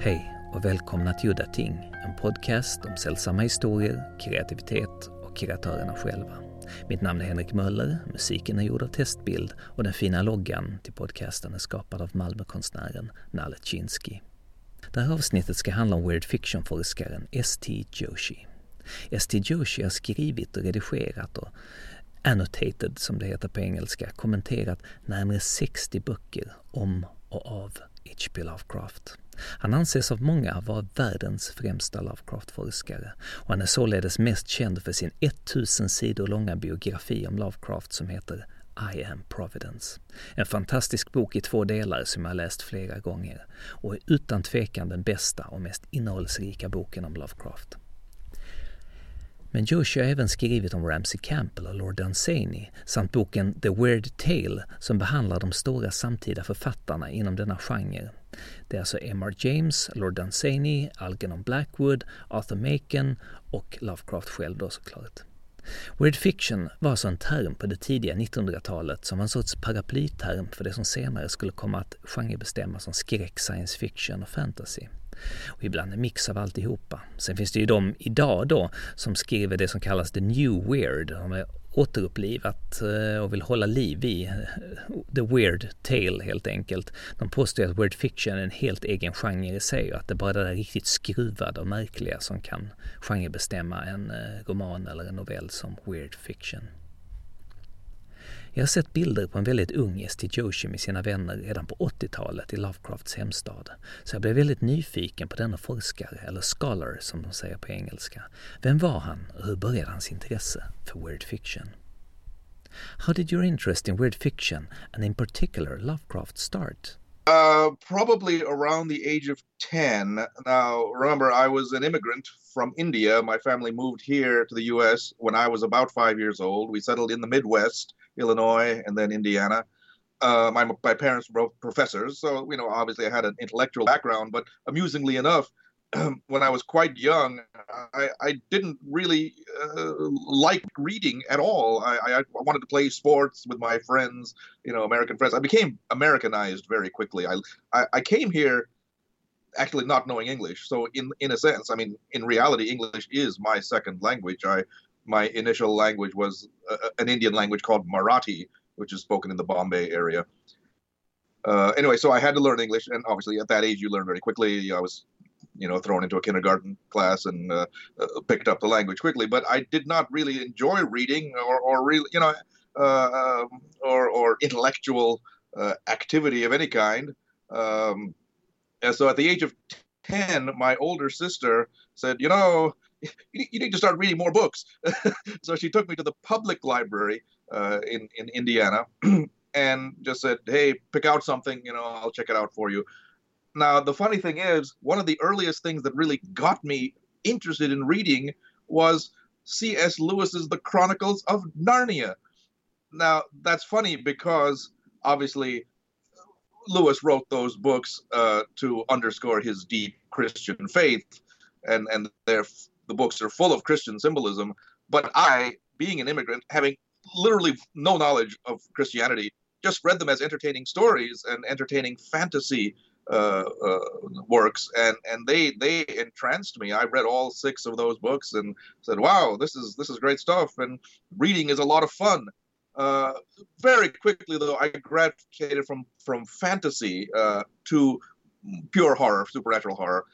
Hej och välkomna till Udda Ting, en podcast om sällsamma historier, kreativitet och kreatörerna själva. Mitt namn är Henrik Möller, musiken är gjord av Testbild och den fina loggan till podcasten är skapad av Malmökonstnären Nalle Chinsky. Det här avsnittet ska handla om weird fiction-forskaren S.T. Joshi. S.T. Joshi har skrivit och redigerat och annotated, som det heter på engelska, kommenterat närmare 60 böcker om och av H.P. Lovecraft. Han anses av många vara världens främsta Lovecraft-forskare och han är således mest känd för sin 1000 sidor långa biografi om Lovecraft som heter I am Providence. En fantastisk bok i två delar som jag läst flera gånger och är utan tvekan den bästa och mest innehållsrika boken om Lovecraft. Men Joshi har även skrivit om Ramsey Campbell och Lord Dunsany samt boken The Weird Tale som behandlar de stora samtida författarna inom denna genre. Det är alltså M.R. James, Lord Dunsany, Algernon Blackwood, Arthur Machen och Lovecraft själv då såklart. Weird fiction var alltså en term på det tidiga 1900-talet som var en sorts paraplyterm för det som senare skulle komma att genrebestämmas som skräck, science fiction och fantasy och ibland en mix av alltihopa. Sen finns det ju de idag då som skriver det som kallas the new weird. De är återupplivat eh, och vill hålla liv i eh, the weird tale helt enkelt. De påstår att weird fiction är en helt egen genre i sig och att det bara är det där riktigt skruvade och märkliga som kan genrebestämma en eh, roman eller en novell som weird fiction. Jag har sett bilder på en väldigt ung Esti Joshi med sina vänner redan på 80-talet i Lovecrafts hemstad. Så jag blev väldigt nyfiken på denna forskare, eller scholar som de säger på engelska. Vem var han och hur började hans intresse för weird fiction? How did your interest in weird fiction, and in particular Lovecraft, start? Uh, probably around the age of 10. Now, remember, I was an immigrant from India. My family moved here to the U.S. when I was about five years old. We settled in the Midwest Illinois, and then Indiana. Uh, my my parents were both professors, so you know obviously I had an intellectual background. But amusingly enough, when I was quite young, I, I didn't really uh, like reading at all. I, I, wanted to play sports with my friends, you know, American friends. I became Americanized very quickly. I, I, I came here actually not knowing English. So in in a sense, I mean, in reality, English is my second language. I my initial language was uh, an Indian language called Marathi, which is spoken in the Bombay area. Uh, anyway, so I had to learn English, and obviously at that age you learn very quickly. I was, you know, thrown into a kindergarten class and uh, uh picked up the language quickly. But I did not really enjoy reading or, or really, you know, uh, or or intellectual uh, activity of any kind. Um, and so at the age of ten, my older sister said, "You know, you need to start reading more books. so she took me to the public library uh, in in Indiana and just said, "Hey, pick out something. You know, I'll check it out for you." Now, the funny thing is, one of the earliest things that really got me interested in reading was C.S. Lewis's The Chronicles of Narnia. Now, that's funny because obviously Lewis wrote those books uh, to underscore his deep Christian faith, and and the books are full of Christian symbolism. But I, being an immigrant, having literally no knowledge of Christianity, just read them as entertaining stories and entertaining fantasy uh, uh, works, and and they they entranced me. I read all six of those books and said, "Wow, this is this is great stuff." And reading is a lot of fun. Uh, very quickly, though, I graduated from from fantasy uh, to pure horror, supernatural horror.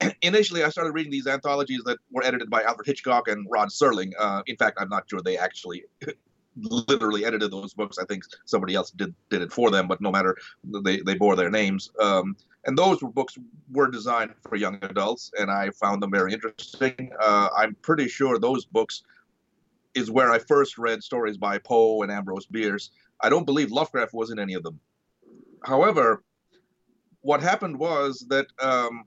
initially I started reading these anthologies that were edited by Alfred Hitchcock and Rod Serling. Uh, in fact, I'm not sure they actually literally edited those books. I think somebody else did did it for them, but no matter, they they bore their names. Um, and those books were designed for young adults, and I found them very interesting. Uh, I'm pretty sure those books is where I first read stories by Poe and Ambrose Bierce. I don't believe Lovecraft was in any of them. However, what happened was that um,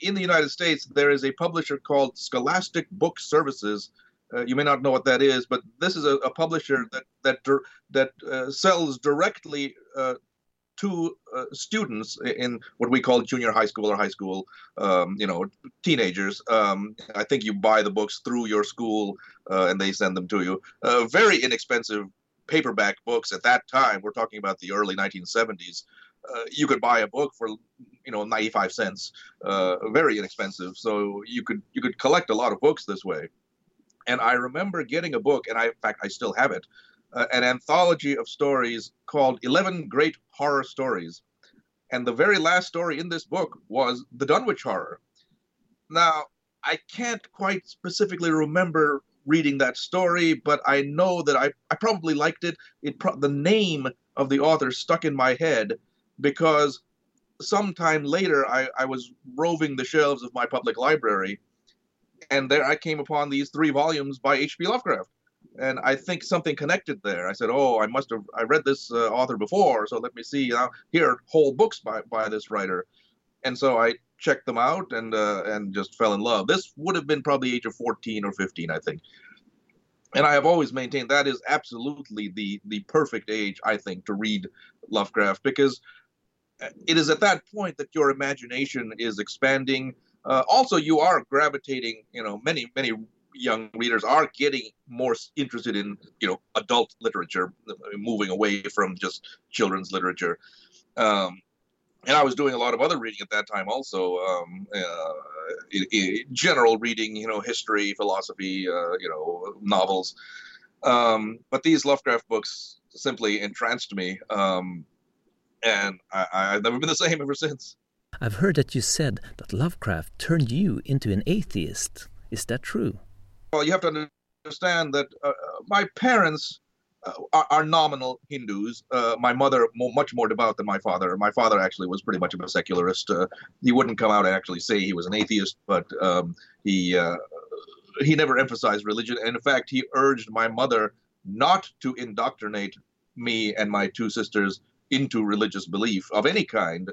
in the United States, there is a publisher called Scholastic Book Services. Uh, you may not know what that is, but this is a, a publisher that that that uh, sells directly uh, to uh, students in what we call junior high school or high school, um, you know, teenagers. Um, I think you buy the books through your school uh, and they send them to you. very inexpensive paperback books at that time. We're talking about the early 1970s. uh, you could buy a book for you know 95 cents, uh, very inexpensive. So you could you could collect a lot of books this way. And I remember getting a book, and I in fact I still have it, uh, an anthology of stories called 11 Great Horror Stories. And the very last story in this book was the Dunwich Horror. Now, I can't quite specifically remember reading that story, but I know that I, I probably liked it. It pro- the name of the author stuck in my head because sometime later I, I was roving the shelves of my public library, and there I came upon these three volumes by H.P. Lovecraft. And I think something connected there. I said, "Oh, I must have I read this uh, author before, so let me see. now know, here whole books by by this writer." And so I checked them out and uh, and just fell in love. This would have been probably age of 14 or 15, I think. And I have always maintained that is absolutely the the perfect age, I think, to read Lovecraft because it is at that point that your imagination is expanding. Uh, also, you are gravitating. You know, many many young readers are getting more interested in you know adult literature, moving away from just children's literature. Um, and I was doing a lot of other reading at that time, also um, uh, general reading, you know, history, philosophy, uh, you know, novels. Um, but these Lovecraft books simply entranced me, um, and I, I've never been the same ever since. I've heard that you said that Lovecraft turned you into an atheist. Is that true? Well, you have to understand that uh, my parents uh, are, are, nominal Hindus. Uh, my mother, much more devout than my father. My father actually was pretty much of a secularist. Uh, he wouldn't come out and actually say he was an atheist, but um, he uh, he never emphasized religion. And in fact, he urged my mother not to indoctrinate me and my two sisters into religious belief of any kind,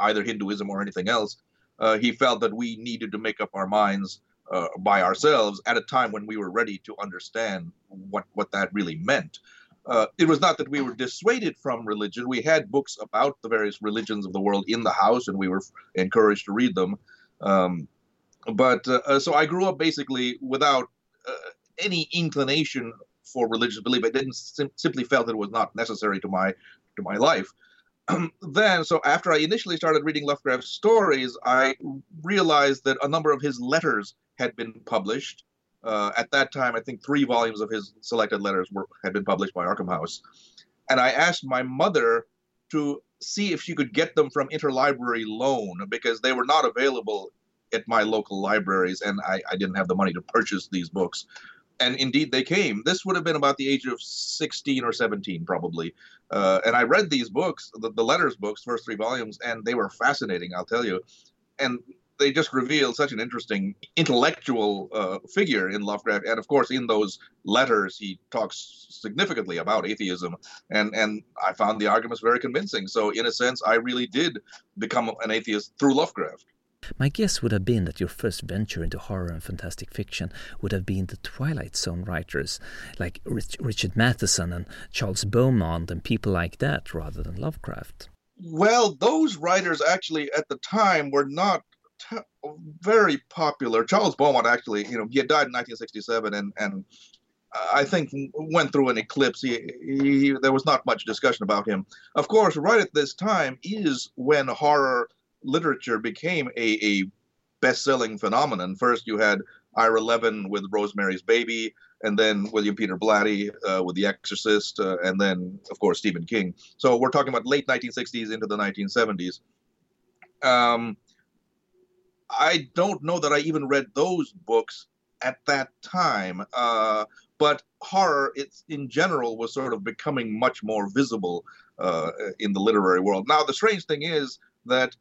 either Hinduism or anything else. Uh, he felt that we needed to make up our minds uh, by ourselves at a time when we were ready to understand what what that really meant. Uh, it was not that we were dissuaded from religion. We had books about the various religions of the world in the house, and we were encouraged to read them. Um, but uh, uh so I grew up basically without uh, any inclination for religious belief. I didn't sim- simply felt it was not necessary to my to my life. then, so after I initially started reading Lovecraft's stories, I realized that a number of his letters had been published. Uh, at that time, I think three volumes of his selected letters were had been published by Arkham House, and I asked my mother to see if she could get them from interlibrary loan because they were not available at my local libraries, and I, I didn't have the money to purchase these books. And indeed, they came. This would have been about the age of 16 or 17, probably. Uh, and I read these books, the, the letters books, first three volumes, and they were fascinating, I'll tell you. And they just reveal such an interesting intellectual uh, figure in Lovecraft, and of course, in those letters, he talks significantly about atheism, and and I found the arguments very convincing. So, in a sense, I really did become an atheist through Lovecraft. My guess would have been that your first venture into horror and fantastic fiction would have been the Twilight Zone writers, like Rich, Richard Matheson and Charles Beaumont and people like that, rather than Lovecraft. Well, those writers actually at the time were not very popular. Charles Beaumont actually, you know, he had died in 1967, and and uh, I think went through an eclipse. He, he, there was not much discussion about him. Of course, right at this time is when horror literature became a, a best-selling phenomenon. First, you had Ira Levin with Rosemary's Baby, and then William Peter Blatty uh, with The Exorcist, uh, and then, of course, Stephen King. So we're talking about late 1960s into the 1970s. Um, I don't know that I even read those books at that time. Uh, but horror, it's in general, was sort of becoming much more visible uh, in the literary world. Now, the strange thing is that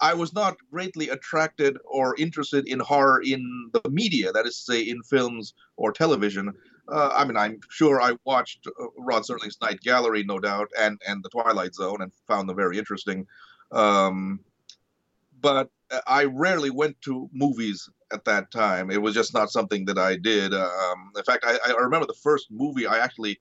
I was not greatly attracted or interested in horror in the media, that is to say, in films or television. Uh, I mean, I'm sure I watched uh, Rod Serling's Night Gallery, no doubt, and and The Twilight Zone, and found them very interesting. Um, but I rarely went to movies at that time. It was just not something that I did. Um, in fact, I, I, remember the first movie I actually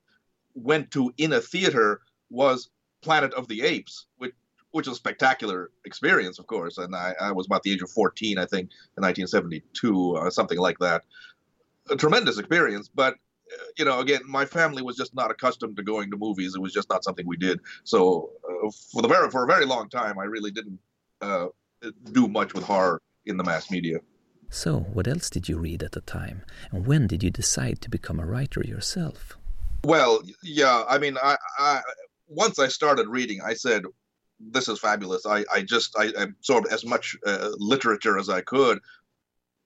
went to in a theater was Planet of the Apes, which which was a spectacular experience, of course. And I, I was about the age of 14, I think, in 1972, uh, something like that. A tremendous experience, but you know, again, my family was just not accustomed to going to movies. It was just not something we did. So uh, for the very for a very long time, I really didn't uh, do much with horror in the mass media. So, what else did you read at the time, and when did you decide to become a writer yourself? Well, yeah, I mean, I, I once I started reading, I said, "This is fabulous." I, I just, I absorbed as much uh, literature as I could.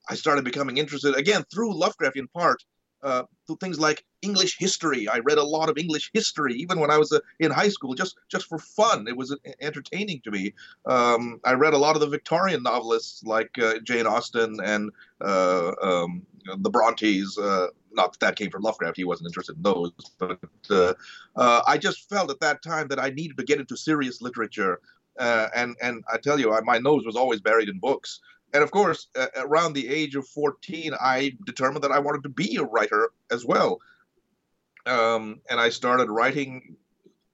I started becoming interested again through Lovecraft in part uh, to things like English history. I read a lot of English history, even when I was uh, in high school, just just for fun. It was uh, entertaining to me. Um, I read a lot of the Victorian novelists like uh, Jane Austen and uh, um, the Brontes. Uh, not that that came from Lovecraft; he wasn't interested in those. But I just felt at that time that I needed to get into serious literature. and and I tell you, I, my nose was always buried in books and of course, uh, around the age of 14, I determined that I wanted to be a writer as well. Um, and I started writing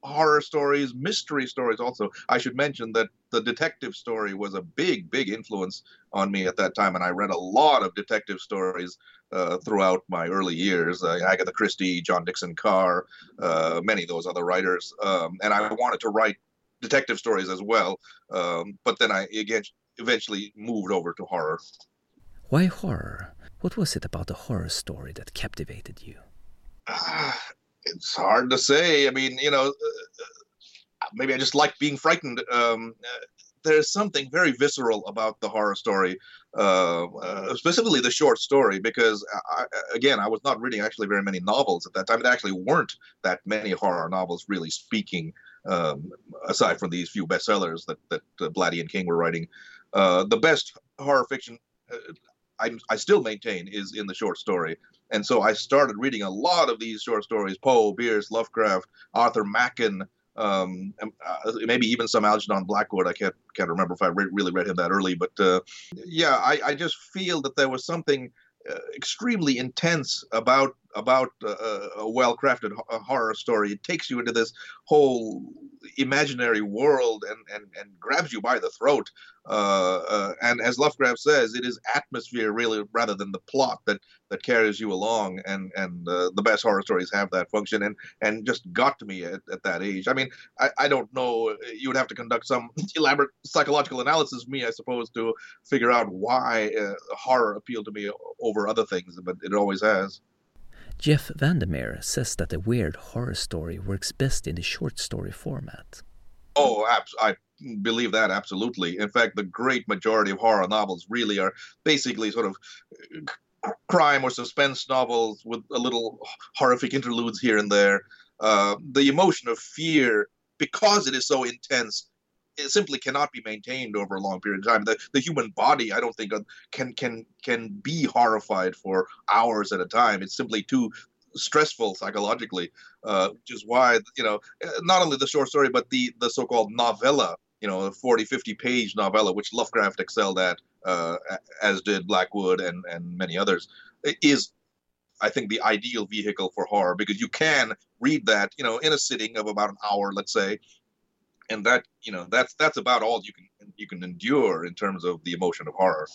horror stories, mystery stories also. I should mention that the detective story was a big, big influence on me at that time. And I read a lot of detective stories uh, throughout my early years uh, Agatha Christie, John Dickson Carr, uh, many of those other writers. Um, and I wanted to write detective stories as well. Um, but then I, again, eventually moved over to horror. Why horror? What was it about the horror story that captivated you? Uh, it's hard to say. I mean, you know, uh, maybe I just like being frightened. Um, uh, there's something very visceral about the horror story, uh, uh, specifically the short story, because I, again, I was not reading actually very many novels at that time. There actually weren't that many horror novels, really speaking, um, aside from these few bestsellers that that uh, Blatty and King were writing. Uh, the best horror fiction uh, I, I still maintain is in the short story. And so I started reading a lot of these short stories Poe, Bierce, Lovecraft, Arthur Machen, um, uh, maybe even some Algernon Blackwood. I can't can't remember if I re- really read him that early, but uh, yeah, I, I just feel that there was something uh, extremely intense about about uh, a well-crafted horror story. It takes you into this whole imaginary world and and, and grabs you by the throat. Uh, uh, and as Lovecraft says, it is atmosphere really rather than the plot that that carries you along. And and uh, the best horror stories have that function. And and just got to me at, at that age. I mean, I, I don't know. You would have to conduct some elaborate psychological analysis me, I suppose, to figure out why uh, horror appealed to me over other things. But it always has. Jeff Vandermeer says that a weird horror story works best in the short story format. Oh, I believe that absolutely. In fact, the great majority of horror novels really are basically sort of uh, crime or suspense novels with a little horrific interludes here and there. Uh, the emotion of fear, because it is so intense, it simply cannot be maintained over a long period of time. The, the human body, I don't think, uh, can can can be horrified for hours at a time. It's simply too stressful psychologically, uh, which is why you know uh, not only the short story but the the so-called novella, you know, the 40, 50 page novella, which Lovecraft excelled at, uh, as did Blackwood and and many others, is I think the ideal vehicle for horror because you can read that, you know, in a sitting of about an hour, let's say, and that you know that's that's about all you can you can endure in terms of the emotion of horror.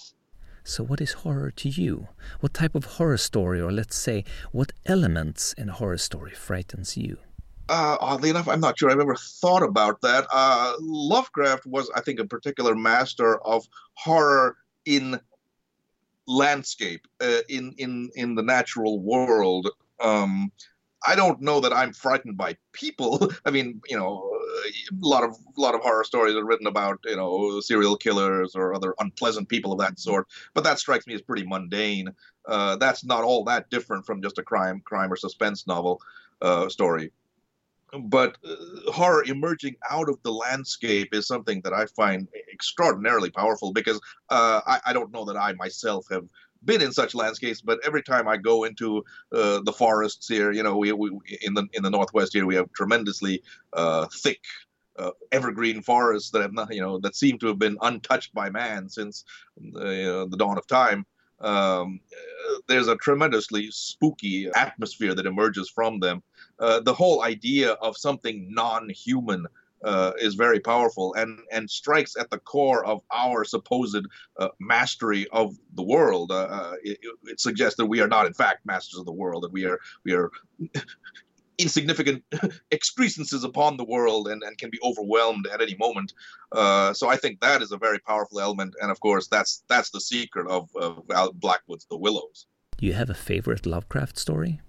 So, what is horror to you? What type of horror story, or let's say, what elements in a horror story frightens you? Uh, oddly enough, I'm not sure I've ever thought about that. Uh, Lovecraft was, I think, a particular master of horror in landscape, uh, in in in the natural world. Um, I don't know that I'm frightened by people. I mean, you know, a lot of a lot of horror stories are written about you know serial killers or other unpleasant people of that sort. But that strikes me as pretty mundane. Uh, that's not all that different from just a crime crime or suspense novel uh, story. But uh, horror emerging out of the landscape is something that I find extraordinarily powerful because uh, I, I don't know that I myself have been in such landscapes, but every time I go into uh, the forests here, you know, we, we in the in the northwest here we have tremendously uh, thick uh, evergreen forests that have not, you know, that seem to have been untouched by man since uh, the dawn of time. Um, there's a tremendously spooky atmosphere that emerges from them. Uh, the whole idea of something non-human uh, is very powerful and and strikes at the core of our supposed uh, mastery of the world. Uh, uh it, it, suggests that we are not, in fact, masters of the world; that we are we are insignificant excrescences upon the world and, and can be overwhelmed at any moment. Uh, so I think that is a very powerful element, and of course, that's that's the secret of, of Blackwood's The Willows. Do you have a favorite Lovecraft story?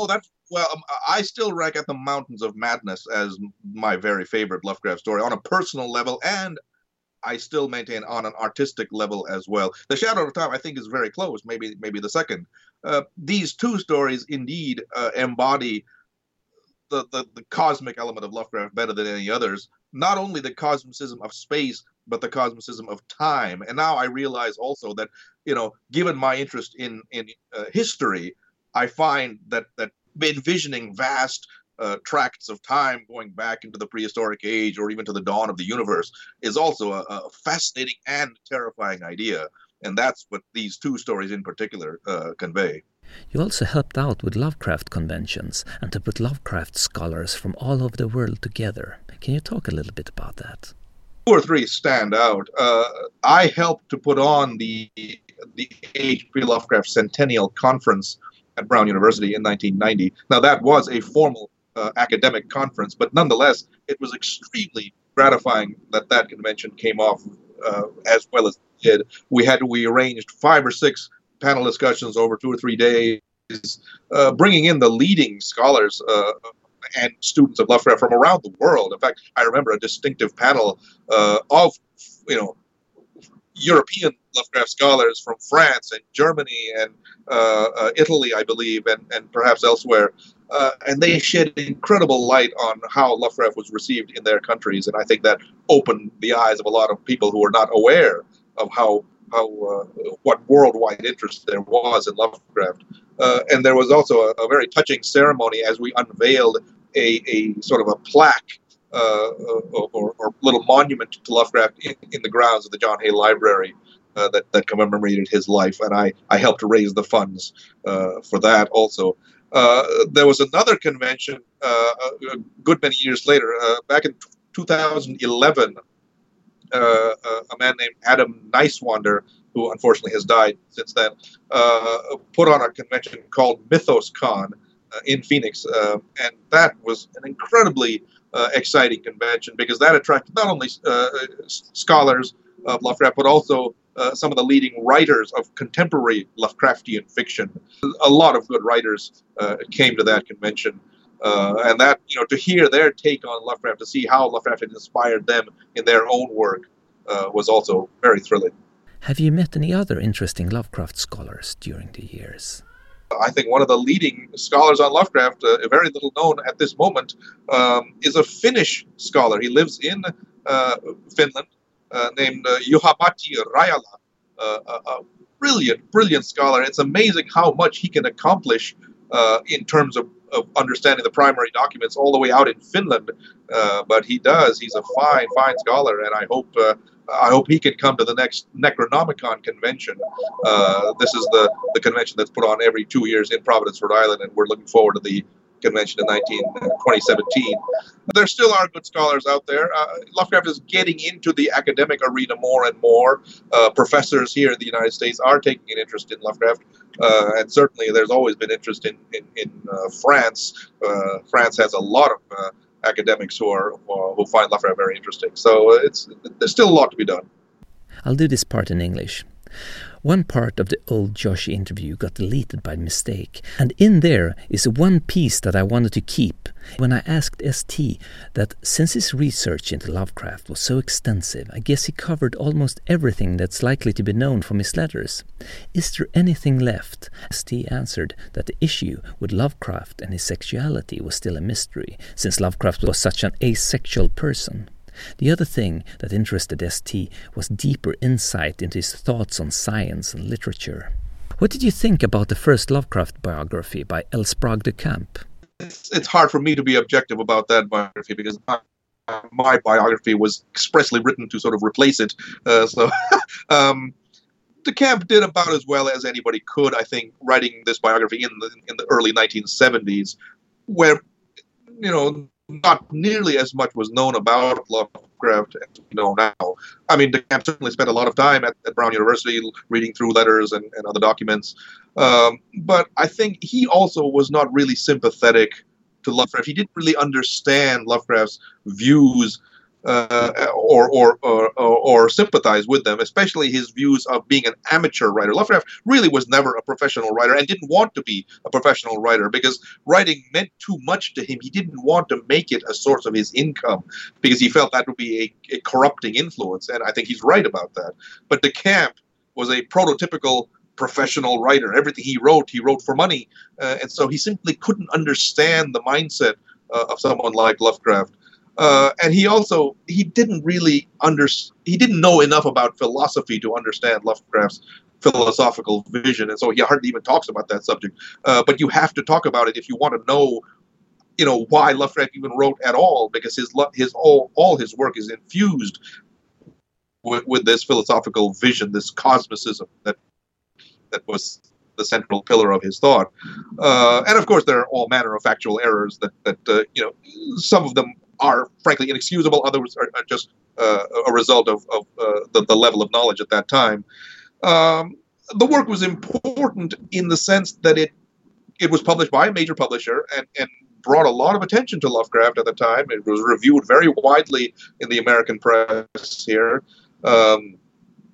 Oh, that's well, um, I still rank at the Mountains of Madness as my very favorite Lovecraft story on a personal level, and I still maintain on an artistic level as well. The Shadow of Time, I think, is very close, maybe maybe the second. Uh, these two stories indeed uh, embody the, the, the cosmic element of Lovecraft better than any others. Not only the cosmicism of space, but the cosmicism of time. And now I realize also that, you know, given my interest in in uh, history, I find that that envisioning vast uh, tracts of time going back into the prehistoric age or even to the dawn of the universe is also a, a fascinating and terrifying idea. And that's what these two stories in particular uh, convey. You also helped out with Lovecraft conventions and to put Lovecraft scholars from all over the world together. Can you talk a little bit about that? Two or three stand out. Uh, I helped to put on the the H.P. Lovecraft Centennial Conference at Brown University in 1990. Now that was a formal uh, academic conference, but nonetheless, it was extremely gratifying that that convention came off uh, as well as it did. We had we arranged five or six panel discussions over two or three days, uh, bringing in the leading scholars uh, and students of Lovecraft from around the world. In fact, I remember a distinctive panel uh, of you know European Lovecraft scholars from France and Germany and uh, uh, Italy, I believe, and, and perhaps elsewhere. Uh, and they shed incredible light on how Lovecraft was received in their countries. And I think that opened the eyes of a lot of people who were not aware of how how uh, what worldwide interest there was in Lovecraft. Uh, and there was also a, a, very touching ceremony as we unveiled a, a sort of a plaque uh, or, or, little monument to Lovecraft in, in, the grounds of the John Hay Library. Uh, that, that commemorated his life, and I, I helped raise the funds uh, for that also. Uh, there was another convention a good many years later, back in 2011, uh, uh, a man named Adam Niswander, who unfortunately has died since then, uh, put on a convention called Mythos Con in Phoenix, and that was an incredibly exciting convention because that attracted not only scholars of Lovecraft but also uh, some of the leading writers of contemporary Lovecraftian fiction. A lot of good writers uh, came to that convention. Uh, and that, you know, to hear their take on Lovecraft, to see how Lovecraft had inspired them in their own work, uh, was also very thrilling. Have you met any other interesting Lovecraft scholars during the years? I think one of the leading scholars on Lovecraft, uh, very little known at this moment, um, is a Finnish scholar. He lives in uh, Finland, named uh, Juha-Matti Rajala, uh, a, brilliant, brilliant scholar. It's amazing how much he can accomplish uh, in terms of of understanding the primary documents all the way out in Finland. Uh, but he does. He's a fine, fine scholar, and I hope uh, I hope he can come to the next Necronomicon convention. Uh, this is the the convention that's put on every two years in Providence, Rhode Island, and we're looking forward to the convention in 19, uh, 2017. There still are good scholars out there. Uh, Lovecraft is getting into the academic arena more and more. Uh, professors here in the United States are taking an interest in Lovecraft, uh, and certainly there's always been interest in in, in uh, France. Uh, France has a lot of academics who are who find Lovecraft very interesting. So it's there's still a lot to be done. I'll do this part in English. One part of the old Josh interview got deleted by mistake, and in there is one piece that I wanted to keep. When I asked ST that since his research into Lovecraft was so extensive, I guess he covered almost everything that's likely to be known from his letters. Is there anything left? ST answered that the issue with Lovecraft and his sexuality was still a mystery, since Lovecraft was such an asexual person. The other thing that interested ST was deeper insight into his thoughts on science and literature. What did you think about the first Lovecraft biography by L. Sprague de Camp? It's, it's hard for me to be objective about that biography because my, my biography was expressly written to sort of replace it. Uh, so, um, De Camp did about as well as anybody could, I think, writing this biography in the in the early 1970s, where you know not nearly as much was known about Lovecraft as we know now. I mean, DeCamp certainly spent a lot of time at, at Brown University reading through letters and, and other documents. Um, but I think he also was not really sympathetic to Lovecraft. He didn't really understand Lovecraft's views uh, or, or, or, or, sympathize with them, especially his views of being an amateur writer. Lovecraft really was never a professional writer and didn't want to be a professional writer because writing meant too much to him. He didn't want to make it a source of his income because he felt that would be a, a corrupting influence, and I think he's right about that. But DeCamp was a prototypical professional writer. Everything he wrote, he wrote for money, uh, and so he simply couldn't understand the mindset uh, of someone like Lovecraft. Uh, and he also he didn't really under he didn't know enough about philosophy to understand Lovecraft's philosophical vision, and so he hardly even talks about that subject. Uh, but you have to talk about it if you want to know, you know, why Lovecraft even wrote at all, because his his all all his work is infused with, with this philosophical vision, this cosmicism that that was the central pillar of his thought. Uh, and of course, there are all manner of factual errors that that uh, you know some of them are frankly inexcusable. Others are, are just uh, a result of, of uh, the, the, level of knowledge at that time. Um, the work was important in the sense that it it was published by a major publisher and, and brought a lot of attention to Lovecraft at the time. It was reviewed very widely in the American press here. Um,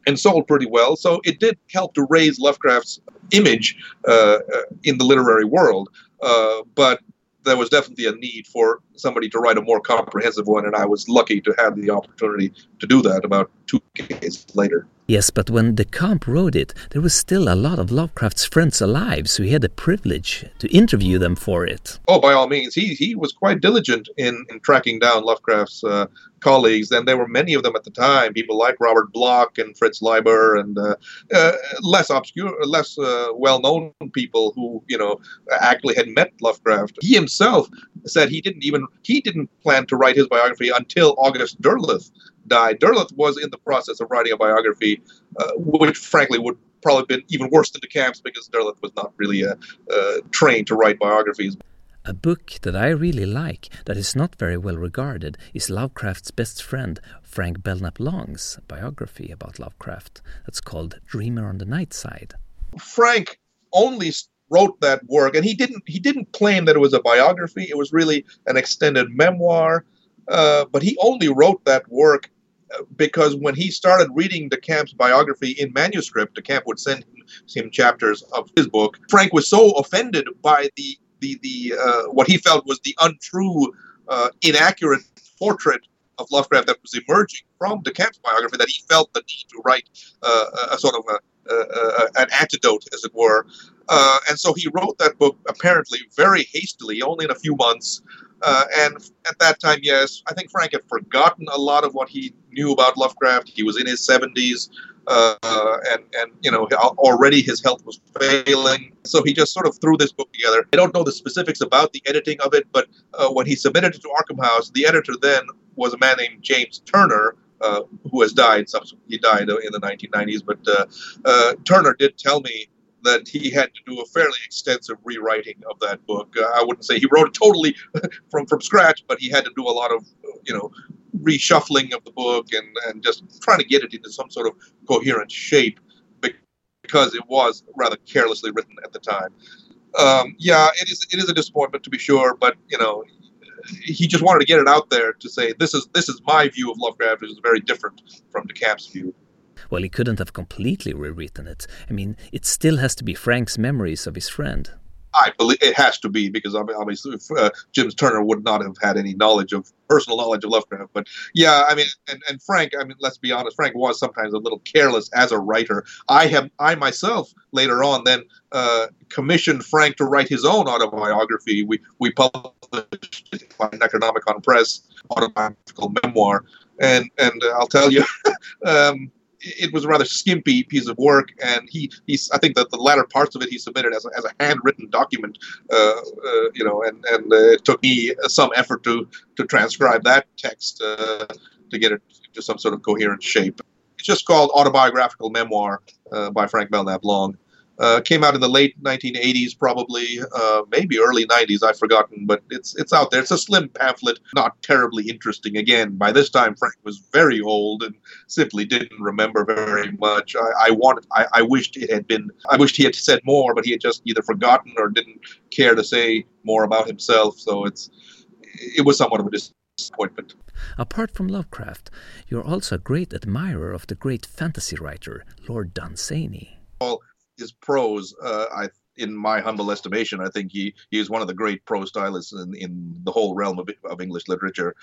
and sold pretty well. So it did help to raise Lovecraft's image uh, uh in the literary world. Uh, but there was definitely a need for somebody to write a more comprehensive one, and I was lucky to have the opportunity to do that about two decades later. Yes, but when DeCamp wrote it, there was still a lot of Lovecraft's friends alive, so he had the privilege to interview them for it. Oh, by all means. He, he was quite diligent in, in tracking down Lovecraft's uh, colleagues, and there were many of them at the time, people like Robert Bloch and Fritz Leiber, and uh, uh, less obscure, less uh, well-known people who, you know, actually had met Lovecraft. He himself said he didn't even, he didn't plan to write his biography until August Derleth died. Derleth was in the process of writing a biography, uh, which frankly would probably been even worse than DeCamp's because Derleth was not really uh, uh, trained to write biographies. A book that I really like, that is not very well regarded, is Lovecraft's best friend, Frank Belknap Long's biography about Lovecraft. That's called Dreamer on the Night Side. Frank only wrote that work, and he didn't he didn't claim that it was a biography. It was really an extended memoir. Uh, but he only wrote that work because when he started reading DeCamp's biography in manuscript, DeCamp would send him, chapters of his book. Frank was so offended by the the the uh, what he felt was the untrue, uh, inaccurate portrait of Lovecraft that was emerging from DeCamp's biography that he felt the need to write uh, a sort of a, a, an antidote, as it were. Uh, and so he wrote that book apparently very hastily, only in a few months. Uh, and at that time, yes, I think Frank had forgotten a lot of what he knew about Lovecraft. He was in his 70s, uh, and and you know already his health was failing. So he just sort of threw this book together. I don't know the specifics about the editing of it, but uh, when he submitted it to Arkham House, the editor then was a man named James Turner. Uh, who has died? He died in the 1990s, but uh, uh, Turner did tell me that he had to do a fairly extensive rewriting of that book. Uh, I wouldn't say he wrote it totally from from scratch, but he had to do a lot of you know reshuffling of the book and and just trying to get it into some sort of coherent shape because it was rather carelessly written at the time. Um, yeah, it is it is a disappointment to be sure, but you know he just wanted to get it out there to say this is this is my view of Lovecraft, which is very different from DeCamp's view. Well, he couldn't have completely rewritten it. I mean, it still has to be Frank's memories of his friend. I believe it has to be because obviously uh, Jim Turner would not have had any knowledge of personal knowledge of Lovecraft. But yeah, I mean, and, and Frank, I mean, let's be honest, Frank was sometimes a little careless as a writer. I have, I myself later on then uh, commissioned Frank to write his own autobiography. We we published it by Necronomicon Press autobiographical memoir, and and I'll tell you. um, it was a rather skimpy piece of work, and he he's I think that the latter parts of it he submitted as a, as a handwritten document, uh, uh, you know, and and uh, it took me some effort to to transcribe that text uh, to get it to some sort of coherent shape. It's just called autobiographical memoir uh, by Frank Belknap Long. Uh, came out in the late 1980s, probably, uh, maybe early 90s. I've forgotten, but it's it's out there. It's a slim pamphlet, not terribly interesting. Again, by this time, Frank was very old and simply didn't remember very much. I, I wanted, I, I wished it had been, I wished he had said more, but he had just either forgotten or didn't care to say more about himself. So it's it was somewhat of a disappointment. Apart from Lovecraft, you're also a great admirer of the great fantasy writer Lord Dunsany. All his prose, uh, I, in my humble estimation, I think he, he is one of the great prose stylists in, in the whole realm of, of English literature.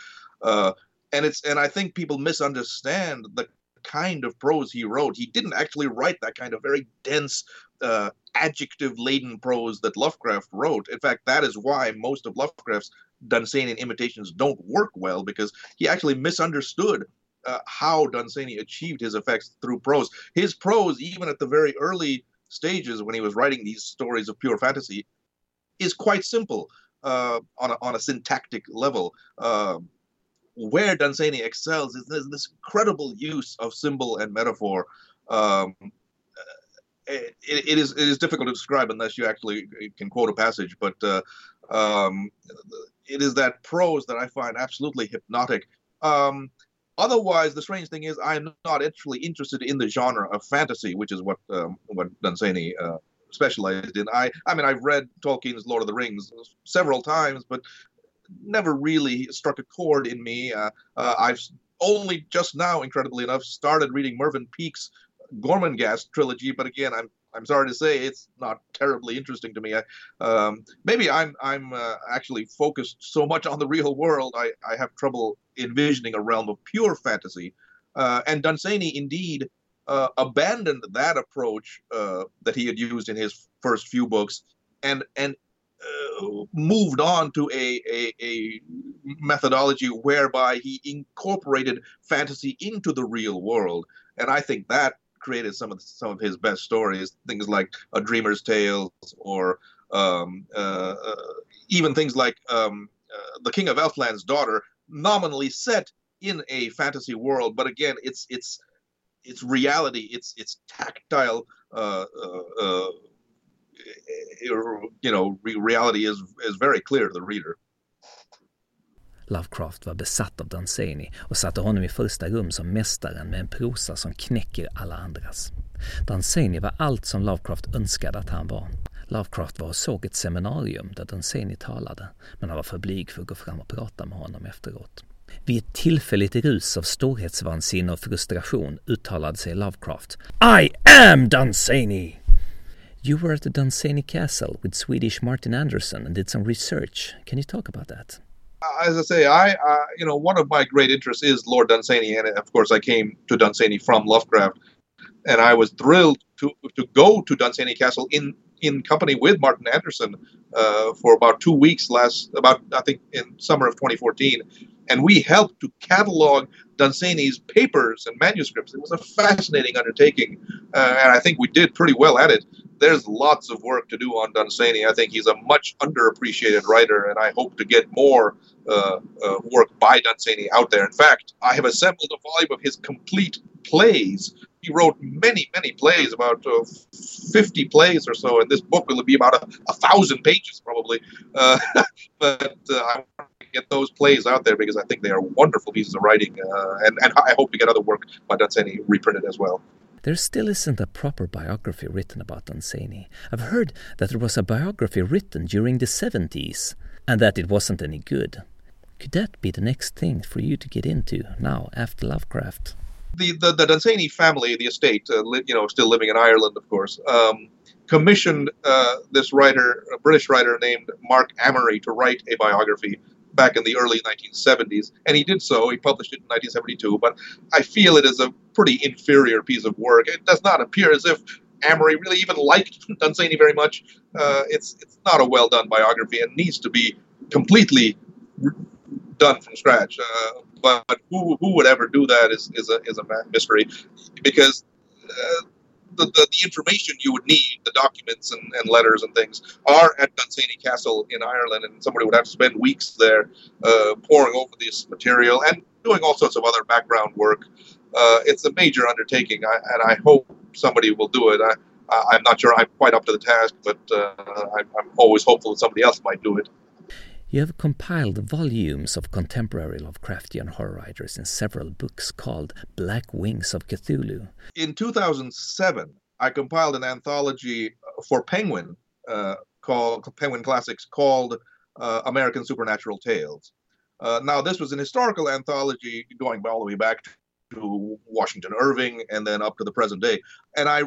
Uh, and it's and I think people misunderstand the kind of prose he wrote. He didn't actually write that kind of very dense, uh, adjective laden prose that Lovecraft wrote. In fact, that is why most of Lovecraft's Dunsanian imitations don't work well because he actually misunderstood uh, how Dunsany achieved his effects through prose. His prose, even at the very early stages when he was writing these stories of pure fantasy, is quite simple uh, on, a, on a syntactic level. Uh, where Dunsany excels is this, incredible use of symbol and metaphor. Um, it, it is it is difficult to describe unless you actually can quote a passage, but uh, um, it is that prose that I find absolutely hypnotic. Um, otherwise, the strange thing is I'm not actually interested in the genre of fantasy, which is what um, what Dunsany uh, specialized in. I I mean I've read Tolkien's Lord of the Rings several times, but never really struck a chord in me. Uh, uh, I've only just now, incredibly enough, started reading Mervyn Peake's Gormenghast trilogy, but again, I'm I'm sorry to say it's not terribly interesting to me. I, um, maybe I'm I'm uh, actually focused so much on the real world, I, I have trouble envisioning a realm of pure fantasy. Uh, and Dunsany indeed uh, abandoned that approach uh, that he had used in his first few books, and and uh, moved on to a, a, a methodology whereby he incorporated fantasy into the real world, and I think that created some of the, some of his best stories, things like A Dreamer's Tales or um, uh, uh, even things like um, uh, The King of Elfland's Daughter, nominally set in a fantasy world, but again, it's it's it's reality, it's it's tactile. Uh, uh, you know, reality is is very clear to the reader. Lovecraft var besatt av Danzani och satte honom i första rum som mästaren med en prosa som knäcker alla andras. Danzani var allt som Lovecraft önskade att han var. Lovecraft var och såg ett seminarium där Danzani talade, men han var för blyg för att gå fram och prata med honom efteråt. Vid ett tillfälligt rus av storhetsvansinne och frustration uttalade sig Lovecraft I am Danzani! You were at the Dunsany Castle with Swedish Martin Anderson and did some research. Can you talk about that? As I say, I uh, you know one of my great interests is Lord Dunsany, and of course I came to Dunsany from Lovecraft, and I was thrilled to to go to Dunsany Castle in in company with Martin Anderson uh, for about two weeks last about I think in summer of 2014, and we helped to catalog Dunsany's papers and manuscripts. It was a fascinating undertaking, uh, and I think we did pretty well at it there's lots of work to do on Dunsany. I think he's a much underappreciated writer, and I hope to get more uh, uh, work by Dunsany out there. In fact, I have assembled a volume of his complete plays. He wrote many, many plays, about uh, 50 plays or so, and this book will be about a, a thousand pages probably. Uh, but uh, I want to get those plays out there because I think they are wonderful pieces of writing, uh, and, and I hope to get other work by Dunsany reprinted as well. There still isn't a proper biography written about Dunsany. I've heard that there was a biography written during the 70s and that it wasn't any good. Could that be the next thing for you to get into now after Lovecraft? The the, the Dunsany family, the estate, uh, li- you know, still living in Ireland, of course, um, commissioned uh, this writer, a British writer named Mark Amory, to write a biography back in the early 1970s, and he did so. He published it in 1972, but I feel it is a pretty inferior piece of work. It does not appear as if Amory really even liked Dunsany very much. Uh, it's it's not a well done biography and needs to be completely done from scratch. Uh, but who who would ever do that is is a is a mystery, because uh, the, the, the, information you would need, the documents and, and letters and things, are at Dunsany Castle in Ireland, and somebody would have to spend weeks there uh, poring over this material and doing all sorts of other background work. Uh, it's a major undertaking, I, and I hope somebody will do it. I, I'm not sure I'm quite up to the task, but uh, I'm, I'm always hopeful that somebody else might do it. You have compiled volumes of contemporary Lovecraftian horror writers in several books called Black Wings of Cthulhu. In 2007, I compiled an anthology for Penguin uh, called Penguin Classics called uh, American Supernatural Tales. Uh, now, this was an historical anthology going all the way back to Washington Irving and then up to the present day. And I,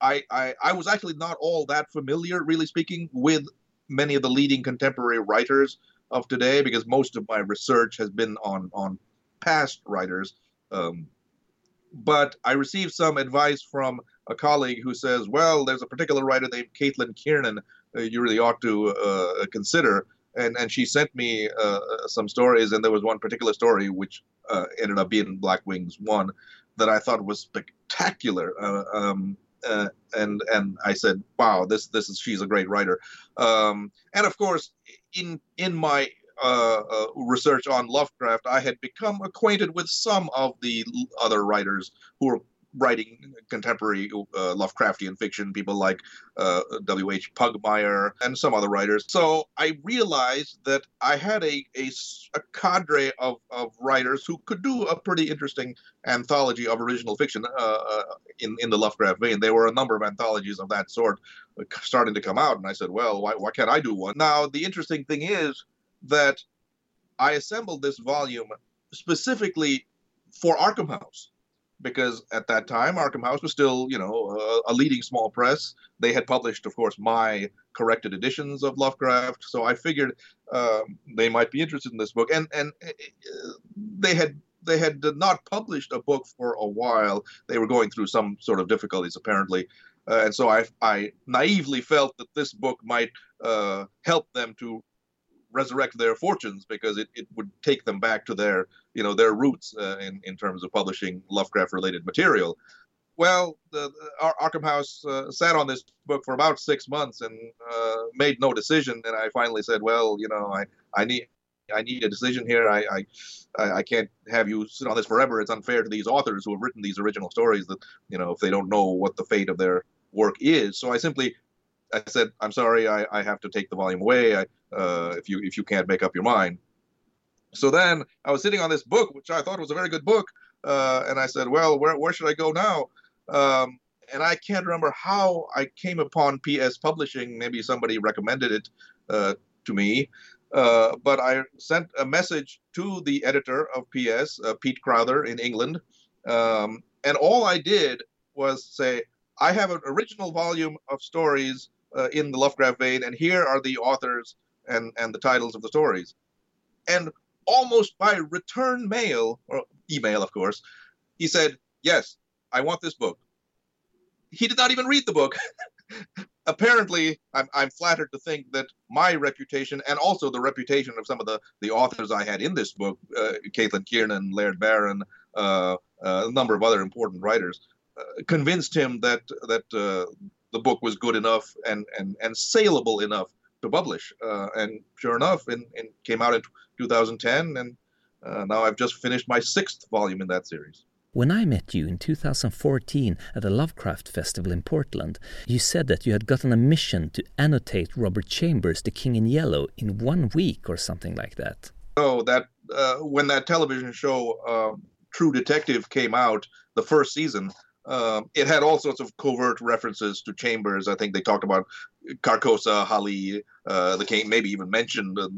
I, I, I was actually not all that familiar, really speaking, with many of the leading contemporary writers of today because most of my research has been on on past writers. Um, but I received some advice from a colleague who says, "Well, there's a particular writer named Caitlin Kiernan uh, you really ought to uh, consider." And and she sent me uh, some stories, and there was one particular story which uh, ended up being Black Wings one that I thought was spectacular. Uh, um, uh, and and I said, "Wow, this this is she's a great writer." Um, and of course, in in my uh, uh, research on Lovecraft, I had become acquainted with some of the other writers who were writing contemporary uh, Lovecraftian fiction, people like uh, W.H. Pugmire and some other writers. So I realized that I had a, a, a, cadre of, of writers who could do a pretty interesting anthology of original fiction uh, uh in, in the Lovecraft vein. There were a number of anthologies of that sort uh, starting to come out, and I said, well, why, why can't I do one? Now, the interesting thing is that I assembled this volume specifically for Arkham House because at that time Arkham House was still, you know, a, a, leading small press. They had published, of course, my corrected editions of Lovecraft, so I figured um, they might be interested in this book. And and uh, they had they had not published a book for a while. They were going through some sort of difficulties, apparently. Uh, and so I, I naively felt that this book might uh, help them to resurrect their fortunes because it, it would take them back to their you know their roots uh, in in terms of publishing Lovecraft related material. Well, the, the Arkham House uh, sat on this book for about six months and uh, made no decision. And I finally said, "Well, you know, I, I need I need a decision here. I, I I can't have you sit on this forever. It's unfair to these authors who have written these original stories that you know if they don't know what the fate of their work is. So I simply I said, I'm sorry, I, I have to take the volume away. I, uh, if you if you can't make up your mind. So then I was sitting on this book, which I thought was a very good book, uh, and I said, well, where where should I go now? Um, and I can't remember how I came upon PS Publishing. Maybe somebody recommended it uh, to me. Uh, but I sent a message to the editor of PS, uh, Pete Crowther in England, um, and all I did was say, I have an original volume of stories uh, in the Lovecraft vein, and here are the authors and and the titles of the stories. And almost by return mail or email, of course, he said, "Yes, I want this book." He did not even read the book. Apparently, I'm, I'm flattered to think that my reputation and also the reputation of some of the, the authors I had in this book, uh, Caitlin Kiernan, Laird Barron, uh, uh, a number of other important writers, uh, convinced him that that uh, the book was good enough and and and saleable enough to publish. Uh, and sure enough, it, it came out in 2010, and uh, now I've just finished my sixth volume in that series. When I met you in 2014 at the Lovecraft Festival in Portland, you said that you had gotten a mission to annotate Robert Chambers, The King in Yellow, in one week or something like that. Oh, that uh, when that television show uh, True Detective came out, the first season, um, it had all sorts of covert references to Chambers. I think they talked about Carcosa, Hali, uh, the king, maybe even mentioned uh,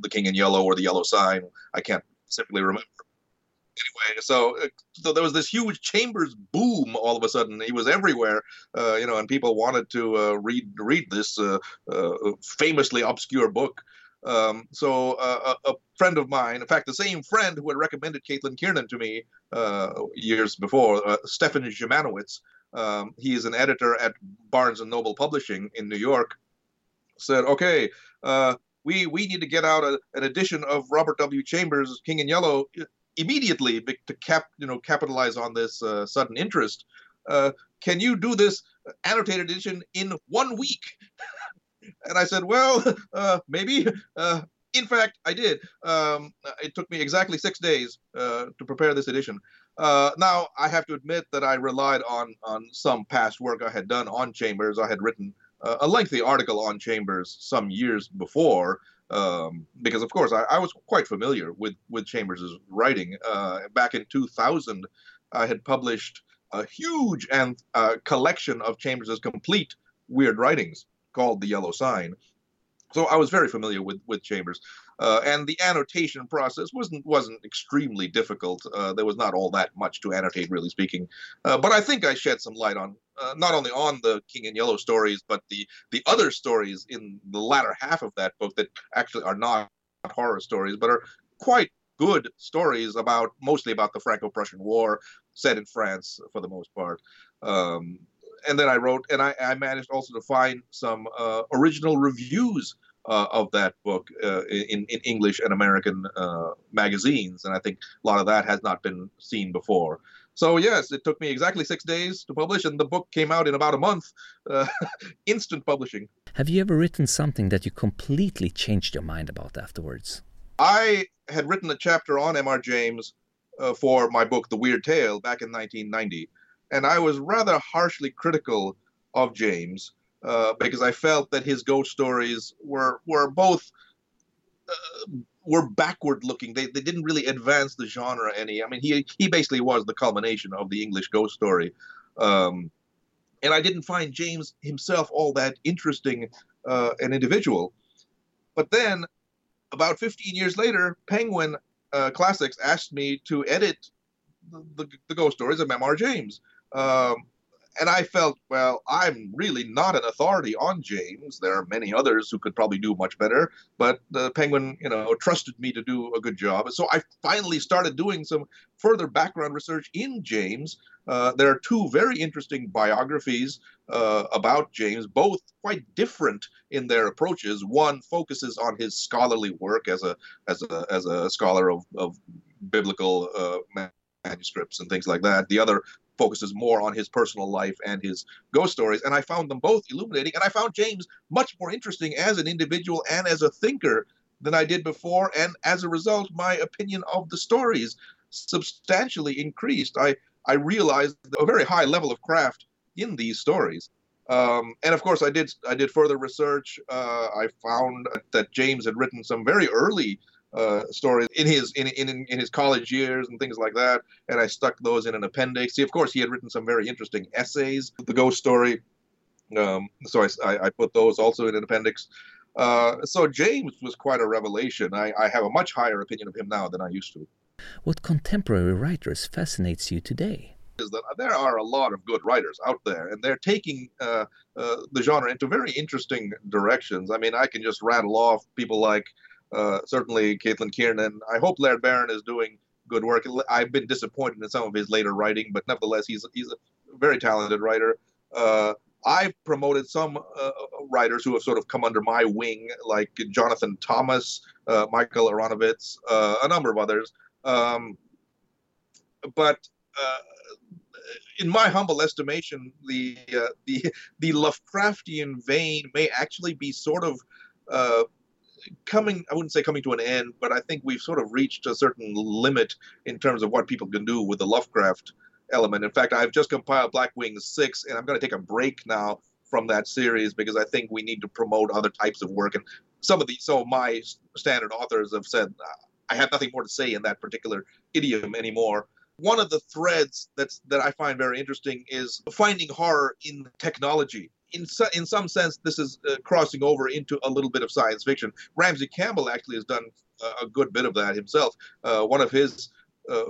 the king in yellow or the yellow sign. I can't specifically remember. Anyway, so uh, so there was this huge Chambers boom all of a sudden. He was everywhere, uh, you know, and people wanted to uh, read read this uh, famously obscure book. Um, so uh, a, a, friend of mine, in fact, the same friend who had recommended Caitlin Kiernan to me uh, years before, uh, Stefan Dziemianowicz, um, he is an editor at Barnes and Noble Publishing in New York, said, "Okay, uh, we we need to get out a, an edition of Robert W. Chambers' King in Yellow immediately to cap you know capitalize on this uh, sudden interest. Uh, can you do this annotated edition in one week?" And I said, well, uh, maybe. Uh, in fact, I did. Um, it took me exactly six days uh, to prepare this edition. Uh, now, I have to admit that I relied on on some past work I had done on Chambers. I had written uh, a lengthy article on Chambers some years before, um, because of course I, I, was quite familiar with with Chambers' writing. Uh, back in 2000, I had published a huge and uh, collection of Chambers' complete weird writings called The Yellow Sign. So I was very familiar with with Chambers. Uh, and the annotation process wasn't wasn't extremely difficult. Uh, there was not all that much to annotate, really speaking. Uh, but I think I shed some light on uh, not only on the King in Yellow stories, but the the other stories in the latter half of that book that actually are not horror stories, but are quite good stories about mostly about the Franco-Prussian War, set in France for the most part. Um, and then I wrote, and I, I managed also to find some uh, original reviews uh, of that book uh, in, in English and American uh, magazines. And I think a lot of that has not been seen before. So, yes, it took me exactly six days to publish, and the book came out in about a month. Uh, instant publishing. Have you ever written something that you completely changed your mind about afterwards? I had written a chapter on M.R. James uh, for my book, The Weird Tale, back in 1990. And I was rather harshly critical of James uh, because I felt that his ghost stories were were both uh, were backward looking. They they didn't really advance the genre any. I mean, he he basically was the culmination of the English ghost story. Um, and I didn't find James himself all that interesting uh, an individual. But then, about 15 years later, Penguin uh, Classics asked me to edit the, the, the ghost stories of M.R. James. Um, and I felt, well, I'm really not an authority on James. There are many others who could probably do much better, but the Penguin, you know, trusted me to do a good job. So I finally started doing some further background research in James. Uh, there are two very interesting biographies uh, about James, both quite different in their approaches. One focuses on his scholarly work as a as a as a scholar of, of biblical uh, manuscripts and things like that. The other focuses more on his personal life and his ghost stories. And I found them both illuminating. And I found James much more interesting as an individual and as a thinker than I did before. And as a result, my opinion of the stories substantially increased. I, I realized a very high level of craft in these stories. Um, and of course, I did I did further research. Uh, I found that James had written some very early uh, stories in his in, in in his college years and things like that. And I stuck those in an appendix. See, of course, he had written some very interesting essays, the ghost story. Um, so I, I put those also in an appendix. Uh, so James was quite a revelation. I, I have a much higher opinion of him now than I used to. What contemporary writers fascinates you today? Is that there are a lot of good writers out there, and they're taking uh, uh, the genre into very interesting directions. I mean, I can just rattle off people like uh, certainly Caitlin Kiernan. I hope Laird Barron is doing good work. I've been disappointed in some of his later writing, but nevertheless, he's he's a very talented writer. Uh, I've promoted some uh, writers who have sort of come under my wing, like Jonathan Thomas, uh, Michael Aronovitz, uh, a number of others. Um, but uh, in my humble estimation, the the the Lovecraftian vein may actually be sort of coming i wouldn't say coming to an end but i think we've sort of reached a certain limit in terms of what people can do with the lovecraft element. In fact i've just compiled black wings 6 and i'm going to take a break now from that series because i think we need to promote other types of work. And some of the so my standard authors have said i have nothing more to say in that particular idiom anymore. One of the threads that's that i find very interesting is finding horror in technology in so, in some sense, this is uh, crossing over into a little bit of science fiction. Ramsey Campbell actually has done a, a good bit of that himself. Uh, one of his uh,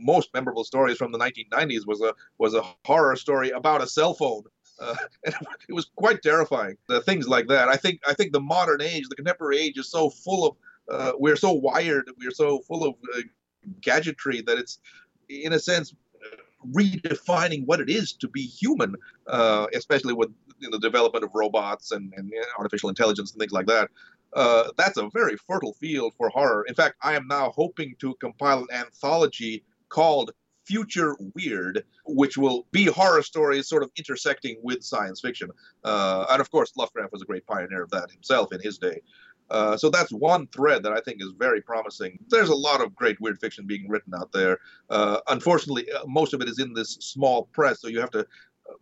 most memorable stories from the 1990s was a was a horror story about a cell phone. Uh, and it was quite terrifying. things like that. I think I think the modern age, the contemporary age, is so full of. Uh, we're so wired. We're so full of uh, gadgetry that it's, in a sense, redefining what it is to be human, uh, especially with know, the development of robots and, and artificial intelligence and things like that. Uh, that's a very fertile field for horror. In fact, I am now hoping to compile an anthology called Future Weird, which will be horror stories sort of intersecting with science fiction. Uh, and of course, Lovecraft was a great pioneer of that himself in his day. Uh, so that's one thread that I think is very promising. There's a lot of great weird fiction being written out there. Uh, unfortunately, uh, most of it is in this small press, so you have to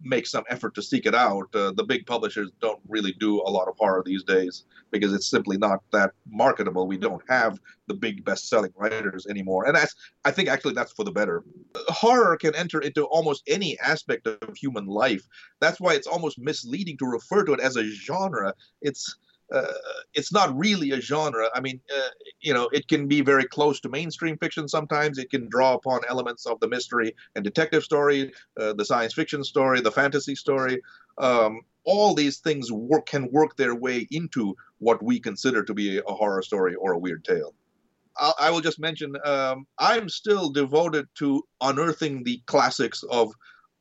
make some effort to seek it out. Uh, the big publishers don't really do a lot of horror these days because it's simply not that marketable. We don't have the big best-selling writers anymore, and that's I think actually that's for the better. Horror can enter into almost any aspect of human life. That's why it's almost misleading to refer to it as a genre. It's uh, it's not really a genre. I mean, uh, you know, it can be very close to mainstream fiction sometimes. It can draw upon elements of the mystery and detective story, uh, the science fiction story, the fantasy story. Um, all these things work, can work their way into what we consider to be a horror story or a weird tale. I'll, I will just mention um, I'm still devoted to unearthing the classics of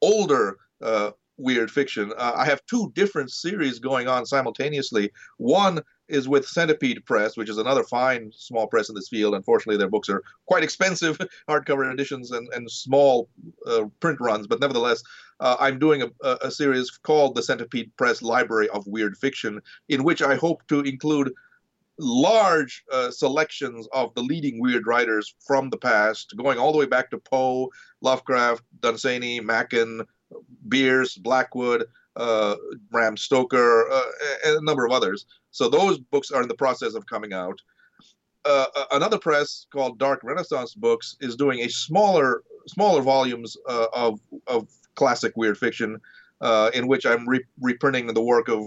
older uh, weird fiction. Uh, I have two different series going on simultaneously. One is with Centipede Press, which is another fine small press in this field. Unfortunately, their books are quite expensive, hardcover editions and, and small uh, print runs. But nevertheless, uh, I'm doing a, a series called the Centipede Press Library of Weird Fiction, in which I hope to include large uh, selections of the leading weird writers from the past, going all the way back to Poe, Lovecraft, Dunsany, Machen, Bierce, Blackwood, uh, Bram Stoker, uh, and a number of others. So those books are in the process of coming out. Uh, another press called Dark Renaissance Books is doing a smaller smaller volumes uh, of of classic weird fiction, uh, in which I'm re- reprinting the work of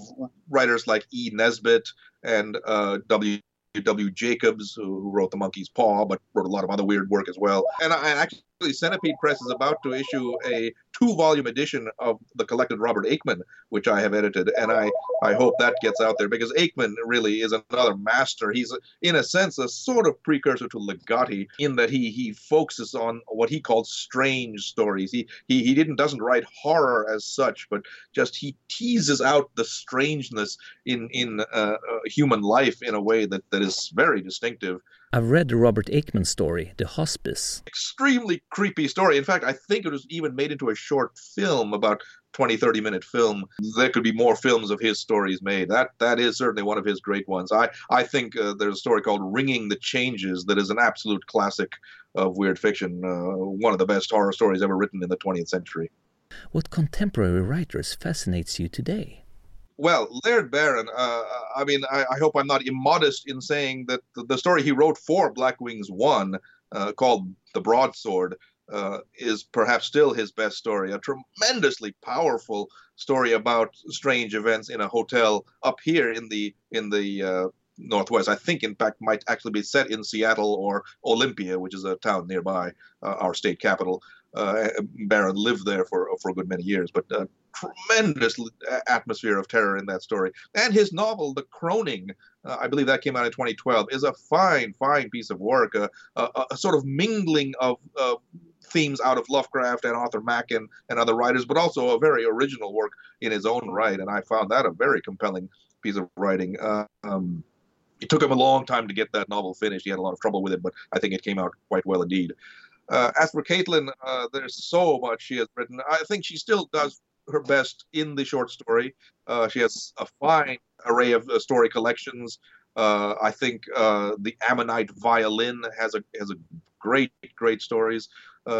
writers like E. Nesbit and uh, W. W. Jacobs, who wrote The Monkey's Paw, but wrote a lot of other weird work as well. And I actually Centipede Press is about to issue a two-volume edition of the collected Robert Aickman, which I have edited, and I I hope that gets out there because Aickman really is another master. He's in a sense a sort of precursor to Ligotti in that he he focuses on what he calls strange stories. He he he didn't doesn't write horror as such, but just he teases out the strangeness in in uh, uh, human life in a way that that is very distinctive. I've read the Robert Aickman story, The Hospice. Extremely creepy story. In fact, I think it was even made into a short film, about 20, 30 minute film. There could be more films of his stories made. That that is certainly one of his great ones. I I think uh, there's a story called Ringing the Changes that is an absolute classic of weird fiction. Uh, one of the best horror stories ever written in the 20th century. What contemporary writers fascinates you today? Well, Laird Barron, uh, I mean, I, I, hope I'm not immodest in saying that the, the story he wrote for Black Wings 1, uh, called The Broadsword, uh, is perhaps still his best story. A tremendously powerful story about strange events in a hotel up here in the in the uh, Northwest. I think, in fact, might actually be set in Seattle or Olympia, which is a town nearby uh, our state capital. Uh, Barron lived there for for a good many years, but uh, tremendous atmosphere of terror in that story. And his novel, The Croning, uh, I believe that came out in 2012, is a fine, fine piece of work, a, a, a sort of mingling of themes out of Lovecraft and Arthur Machen and other writers, but also a very original work in his own right. And I found that a very compelling piece of writing. Uh, um, it took him a long time to get that novel finished. He had a lot of trouble with it, but I think it came out quite well indeed. Uh, as for Caitlin, uh, there's so much she has written. I think she still does her best in the short story. Uh, she has a fine array of uh, story collections. Uh, I think uh, the Ammonite Violin has a has a great great stories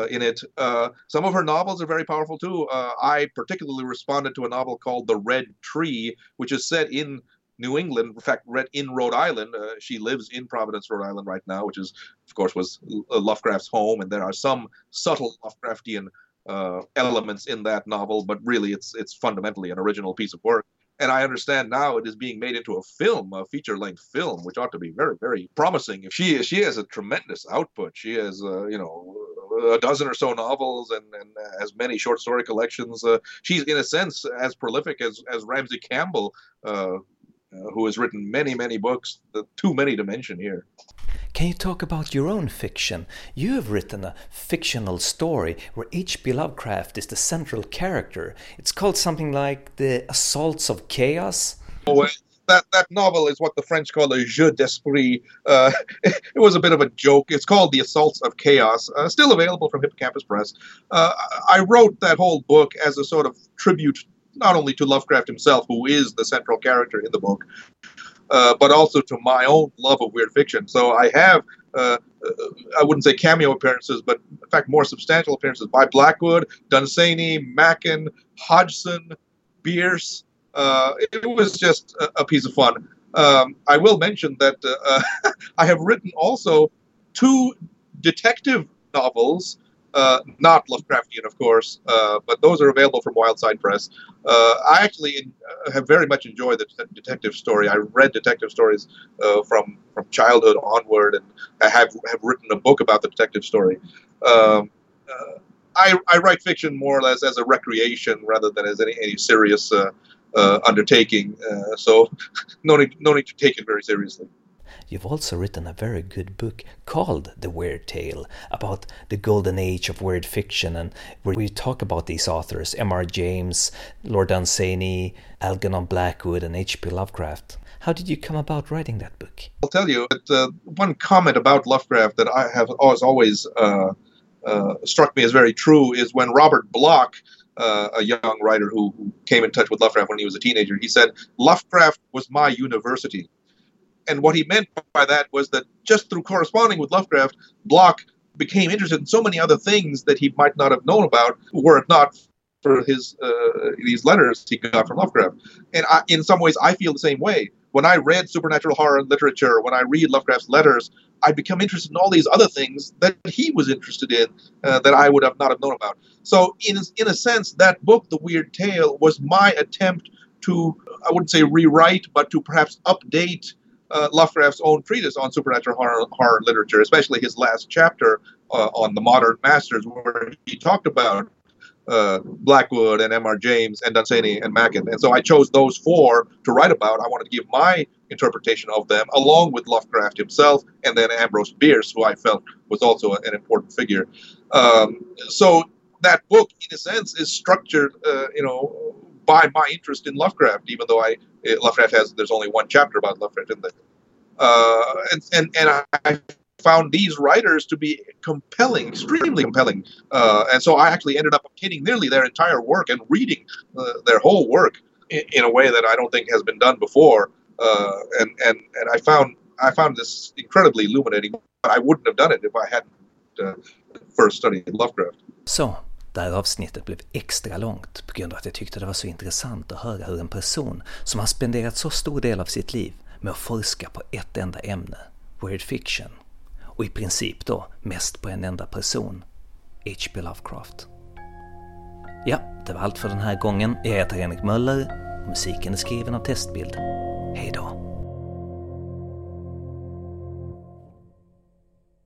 in it. Some of her novels are very powerful too. I particularly responded to a novel called The Red Tree, which is set in New England. In fact, read in Rhode Island. Uh, she lives in Providence, Rhode Island right now, which is, of course, was Lovecraft's home. And there are some subtle Lovecraftian uh, elements in that novel, but really, it's it's fundamentally an original piece of work and I understand now it is being made into a film, a feature-length film, which ought to be very, very promising. If she she has a tremendous output. She has, uh, you know, a dozen or so novels and, and as many short story collections. Uh, she's in a sense as prolific as as Ramsey Campbell, uh, who has written many, many books. Too many to mention here. Can you talk about your own fiction? You have written a fictional story where H.P. Lovecraft is the central character. It's called something like The Assaults of Chaos. Oh, that, that novel is what the French call a jeu d'esprit. Uh, it was a bit of a joke. It's called The Assaults of Chaos, uh, still available from Hippocampus Press. Uh, I wrote that whole book as a sort of tribute not only to Lovecraft himself, who is the central character in the book, uh, but also to my own love of weird fiction. So I have, uh, I wouldn't say cameo appearances, but in fact more substantial appearances by Blackwood, Dunsany, Machen, Hodgson, Bierce. Uh, it was just a, a piece of fun. Um, I will mention that uh, I have written also two detective novels uh, not Lovecraftian, of course, uh, but those are available from Wildside Press. Uh, I actually uh, have very much enjoyed the detective story. I read detective stories uh, from from childhood onward, and I have have written a book about the detective story. Um, uh, I, I, write fiction more or less as a recreation rather than as any, any serious undertaking. so no need no need to take it very seriously. You've also written a very good book called The Weird Tale about the golden age of weird fiction, and where we talk about these authors M.R. James, Lord Dunsany, Algernon Blackwood, and H.P. Lovecraft. How did you come about writing that book? I'll tell you, but, uh, one comment about Lovecraft that I have always, always uh, uh, struck me as very true is when Robert Bloch uh, a young writer who, who, came in touch with Lovecraft when he was a teenager. He said, Lovecraft was my university and what he meant by that was that just through corresponding with Lovecraft, Bloch became interested in so many other things that he might not have known about were it not for his uh, these letters he got from Lovecraft. And I, in some ways, I feel the same way. When I read supernatural horror literature, when I read Lovecraft's letters, I become interested in all these other things that he was interested in uh, that I would have not have known about. So, in in a sense, that book, The Weird Tale, was my attempt to I wouldn't say rewrite, but to perhaps update uh, Lovecraft's own treatise on supernatural horror, horror literature, especially his last chapter uh, on the modern masters, where he talked about uh, Blackwood and M.R. James and Dunsany and Machen. And so I chose those four to write about. I wanted to give my interpretation of them, along with Lovecraft himself, and then Ambrose Bierce, who I felt was also an important figure. Um, so that book, in a sense, is structured, uh, you know, by my interest in Lovecraft, even though I Lovecraft has there's only one chapter about Lovecraft in there. Uh, and and and I found these writers to be compelling, extremely compelling, uh, and so I actually ended up obtaining nearly their entire work and reading uh, their whole work in, in, a way that I don't think has been done before. Uh, and and and I found I found this incredibly illuminating. But I wouldn't have done it if I hadn't uh, first studied Lovecraft. So Det här avsnittet blev extra långt på grund av att jag tyckte det var så intressant att höra hur en person som har spenderat så stor del av sitt liv med att forska på ett enda ämne, weird fiction, och i princip då mest på en enda person, H.P. Lovecraft. Ja, det var allt för den här gången. Jag heter Henrik Möller och musiken är skriven av Testbild. Hej då!